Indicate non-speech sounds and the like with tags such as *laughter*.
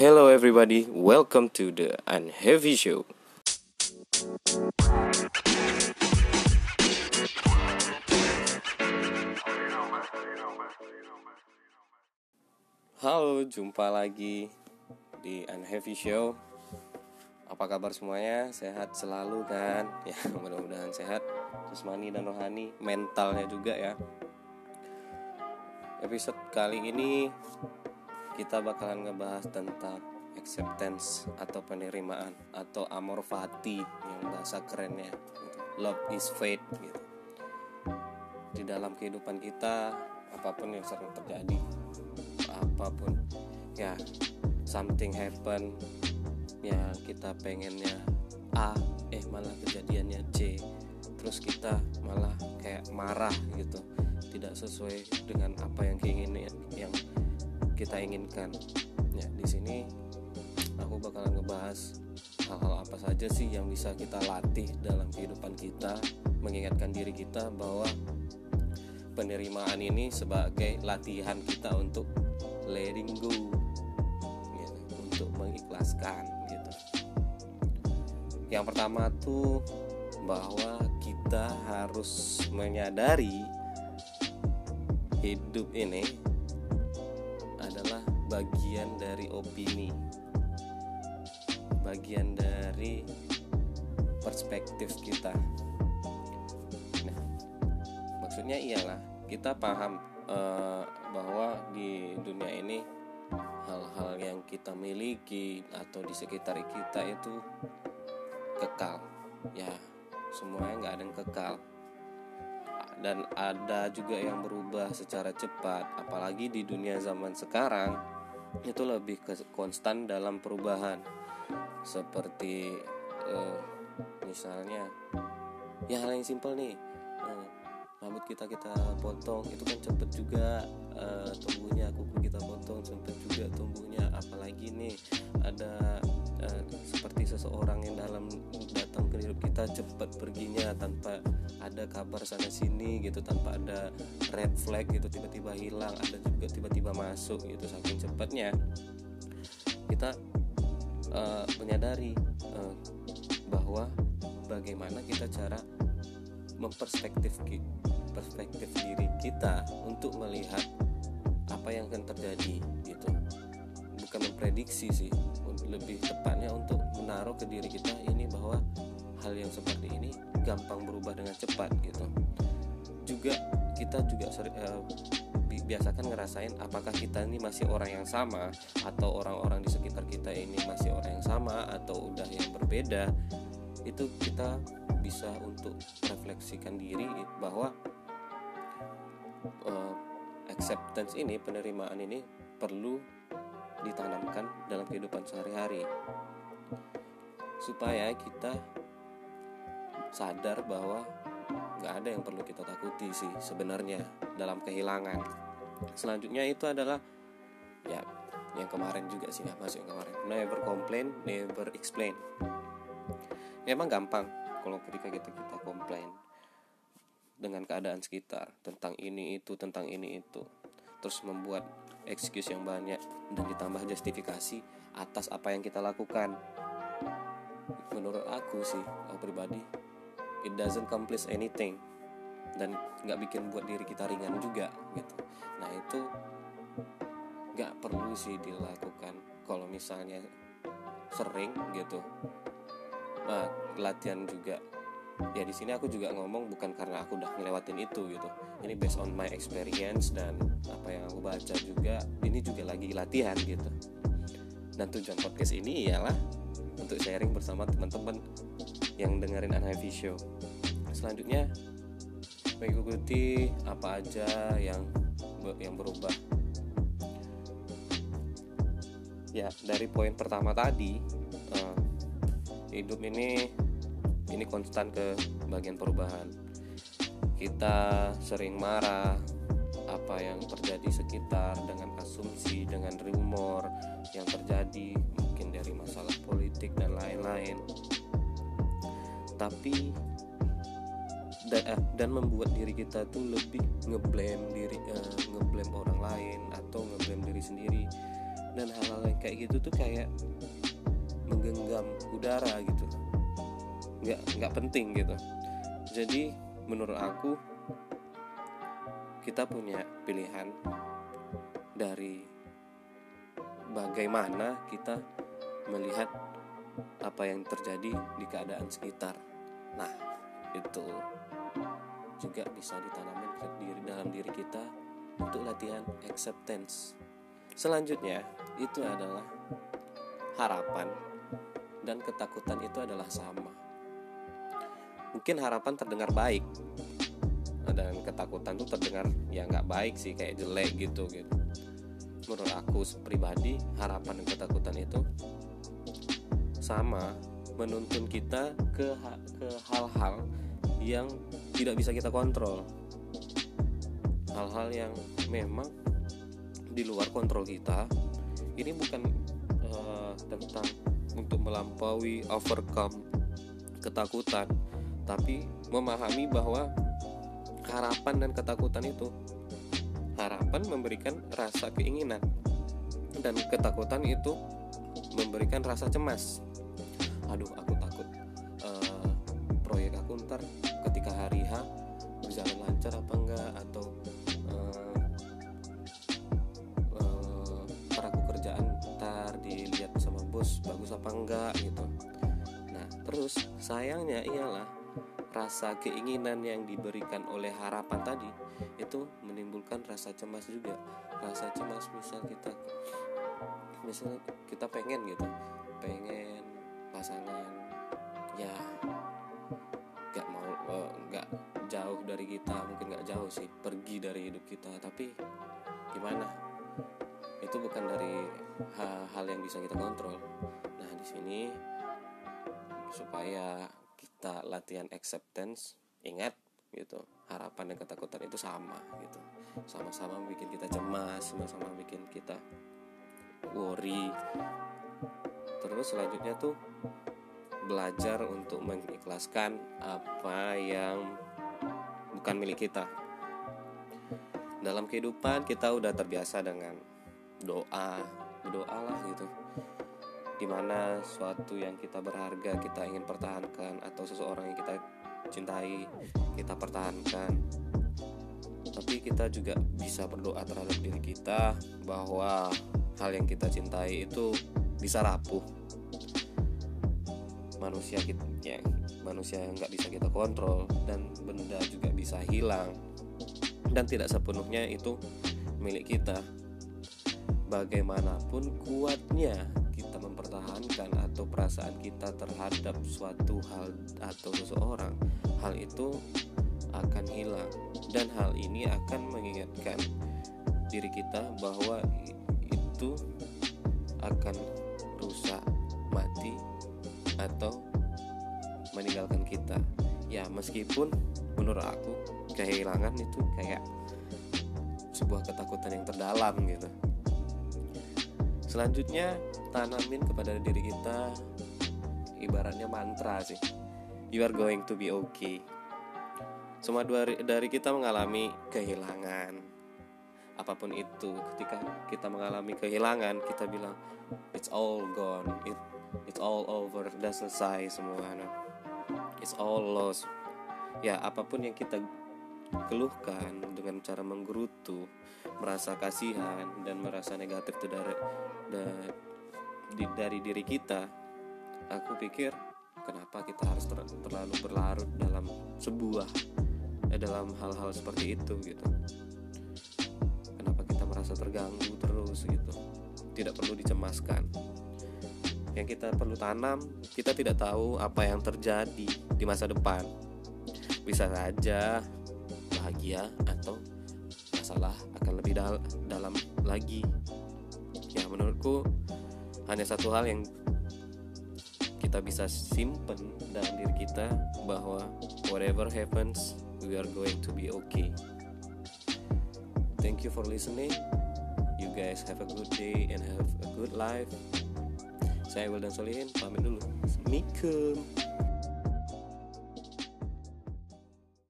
Hello everybody, welcome to the Unheavy Show. Halo, jumpa lagi di Unheavy Show. Apa kabar semuanya? Sehat selalu kan? *laughs* Ya, mudah-mudahan sehat. Jasmani dan rohani, mentalnya juga ya. Episode kali ini kita bakalan ngebahas tentang acceptance atau penerimaan atau amor fati yang bahasa kerennya. Love is fate gitu. Di dalam kehidupan kita apa pun yang sering terjadi apa pun ya something happen ya kita pengennya A eh malah kejadiannya C terus kita malah kayak marah gitu. Tidak sesuai dengan apa yang keinginan yang kita inginkan. Ya di sini aku bakalan ngebahas hal-hal apa saja sih yang bisa kita latih dalam kehidupan kita mengingatkan diri kita bahwa penerimaan ini sebagai latihan kita untuk letting go gitu, untuk mengikhlaskan gitu. Yang pertama tuh bahwa kita harus menyadari hidup ini bagian dari opini. Bagian dari perspektif kita. Nah maksudnya ialah kita paham uh, bahwa di dunia ini hal-hal yang kita miliki atau di sekitar kita itu kekal. Ya semuanya nggak ada yang kekal. Dan ada juga yang berubah secara cepat apalagi di dunia zaman sekarang itu lebih konstan dalam perubahan. Seperti uh, misalnya ya hal yang simpel nih uh, rambut kita kita potong itu kan cepet juga uh, tumbuhnya kuku kita potong cepet juga tumbuhnya. Apalagi nih ada uh, seperti seseorang yang dalam datang ke hidup kita cepat perginya tanpa ada kabar sana sini gitu tanpa ada red flag gitu tiba-tiba hilang ada juga tiba-tiba masuk gitu saking cepatnya kita uh, menyadari uh, bahwa bagaimana kita cara memperspektif perspektif diri kita untuk melihat apa yang akan terjadi gitu. Bukan memprediksi sih ke diri kita ini bahwa hal yang seperti ini gampang berubah dengan cepat gitu. Juga kita juga seri, uh, biasakan ngerasain apakah kita ini masih orang yang sama atau orang-orang di sekitar kita ini masih orang yang sama atau udah yang berbeda. Itu kita bisa untuk refleksikan diri bahwa uh, acceptance ini penerimaan ini perlu ditanamkan dalam kehidupan sehari-hari supaya kita sadar bahwa nggak ada yang perlu kita takuti sih sebenarnya dalam kehilangan. Selanjutnya itu adalah ya yang kemarin juga sih ya masuk yang kemarin. Never complain never explain. Emang gampang kalau ketika kita kita komplain dengan keadaan sekitar tentang ini itu tentang ini itu. Terus membuat excuse yang banyak dan ditambah justifikasi atas apa yang kita lakukan menurut aku sih aku pribadi it doesn't accomplish anything. Dan nggak bikin buat diri kita ringan juga gitu. Nah itu nggak perlu sih dilakukan. Kalau misalnya sering gitu. Nah latihan juga. Ya di sini aku juga ngomong bukan karena aku udah ngelewatin itu gitu. Ini based on my experience dan apa yang aku baca juga. Ini juga lagi latihan gitu. Dan tujuan podcast ini ialah untuk sharing bersama teman-teman yang dengerin Unhappy Show. Selanjutnya mengikuti apa aja yang yang berubah. Ya dari poin pertama tadi uh, hidup ini ini konstan ke bagian perubahan. Kita sering marah apa yang terjadi sekitar dengan asumsi dengan rumor yang terjadi mungkin dari masalah politik dan lain-lain. Tapi dan, eh, dan membuat diri kita tuh lebih ngeblame diri uh, ngeblame orang lain atau ngeblame diri sendiri. Dan hal-hal yang kayak gitu tuh kayak menggenggam udara gitu. Nggak nggak penting gitu. Jadi menurut aku kita punya pilihan dari bagaimana kita melihat apa yang terjadi di keadaan sekitar. Nah, itu juga bisa ditanamin ke dalam diri kita untuk latihan acceptance. Selanjutnya, itu adalah harapan dan ketakutan itu adalah sama. Mungkin harapan terdengar baik dan ketakutan itu terdengar ya nggak baik sih kayak jelek gitu gitu. Menurut aku pribadi harapan dan ketakutan itu sama menuntun kita ke ke hal-hal yang tidak bisa kita kontrol. Hal-hal yang memang di luar kontrol kita. Ini bukan uh, tentang untuk melampaui overcome ketakutan tapi memahami bahwa harapan dan ketakutan itu harapan memberikan rasa keinginan dan ketakutan itu memberikan rasa cemas aduh aku takut uh, proyek aku ntar ketika hari H berjalan lancar apa enggak atau uh, uh, peraku kerjaan ntar dilihat sama bos bagus apa enggak gitu. Nah terus sayangnya ialah rasa keinginan yang diberikan oleh harapan tadi itu menimbulkan rasa cemas juga. Rasa cemas misal kita misal kita pengen gitu pengen pasangan ya nggak mau eh, nggak uh, jauh dari kita mungkin nggak jauh sih pergi dari hidup kita. Tapi gimana? Itu bukan dari hal-hal yang bisa kita kontrol. Nah di sini supaya kita latihan acceptance ingat gitu harapan dan ketakutan itu sama gitu. Sama-sama bikin kita cemas sama-sama bikin kita worry terus selanjutnya tuh belajar untuk mengikhlaskan apa yang bukan milik kita. Dalam kehidupan kita udah terbiasa dengan doa berdoa lah gitu di mana suatu yang kita berharga kita ingin pertahankan atau seseorang yang kita cintai kita pertahankan. Tapi kita juga bisa berdoa terhadap diri kita bahwa hal yang kita cintai itu bisa rapuh. Manusia kita ya manusia yang nggak bisa kita kontrol dan benda juga bisa hilang. Dan tidak sepenuhnya itu milik kita. Bagaimanapun kuatnya kita mempertahankan atau perasaan kita terhadap suatu hal atau seseorang hal itu akan hilang. Dan hal ini akan mengingatkan diri kita bahwa itu akan mati atau meninggalkan kita. Ya meskipun menurut aku kehilangan itu kayak sebuah ketakutan yang terdalam gitu. Selanjutnya tanamin kepada diri kita ibaratnya mantra sih. You are going to be okay. Semua dari kita mengalami kehilangan. Apa pun itu ketika kita mengalami kehilangan kita bilang it's all gone. It it's all over. Udah selesai semua it's all lost. Ya apa pun yang kita keluhkan dengan cara menggerutu merasa kasihan dan merasa negatif itu dari dari, dari diri kita aku pikir kenapa kita harus ter, terlalu berlarut dalam sebuah eh, dalam hal-hal seperti itu gitu. Merasa terganggu terus gitu. Tidak perlu dicemaskan yang kita perlu tanam kita tidak tahu apa yang terjadi di masa depan. Bisa saja bahagia atau masalah akan lebih dal dalam lagi. Ya menurutku hanya satu hal yang kita bisa simpen dalam diri kita bahwa whatever happens we are going to be okay. Thank you for listening. You guys have a good day and have a good life saya Wildan Solihin pamit dulu. Assalamualaikum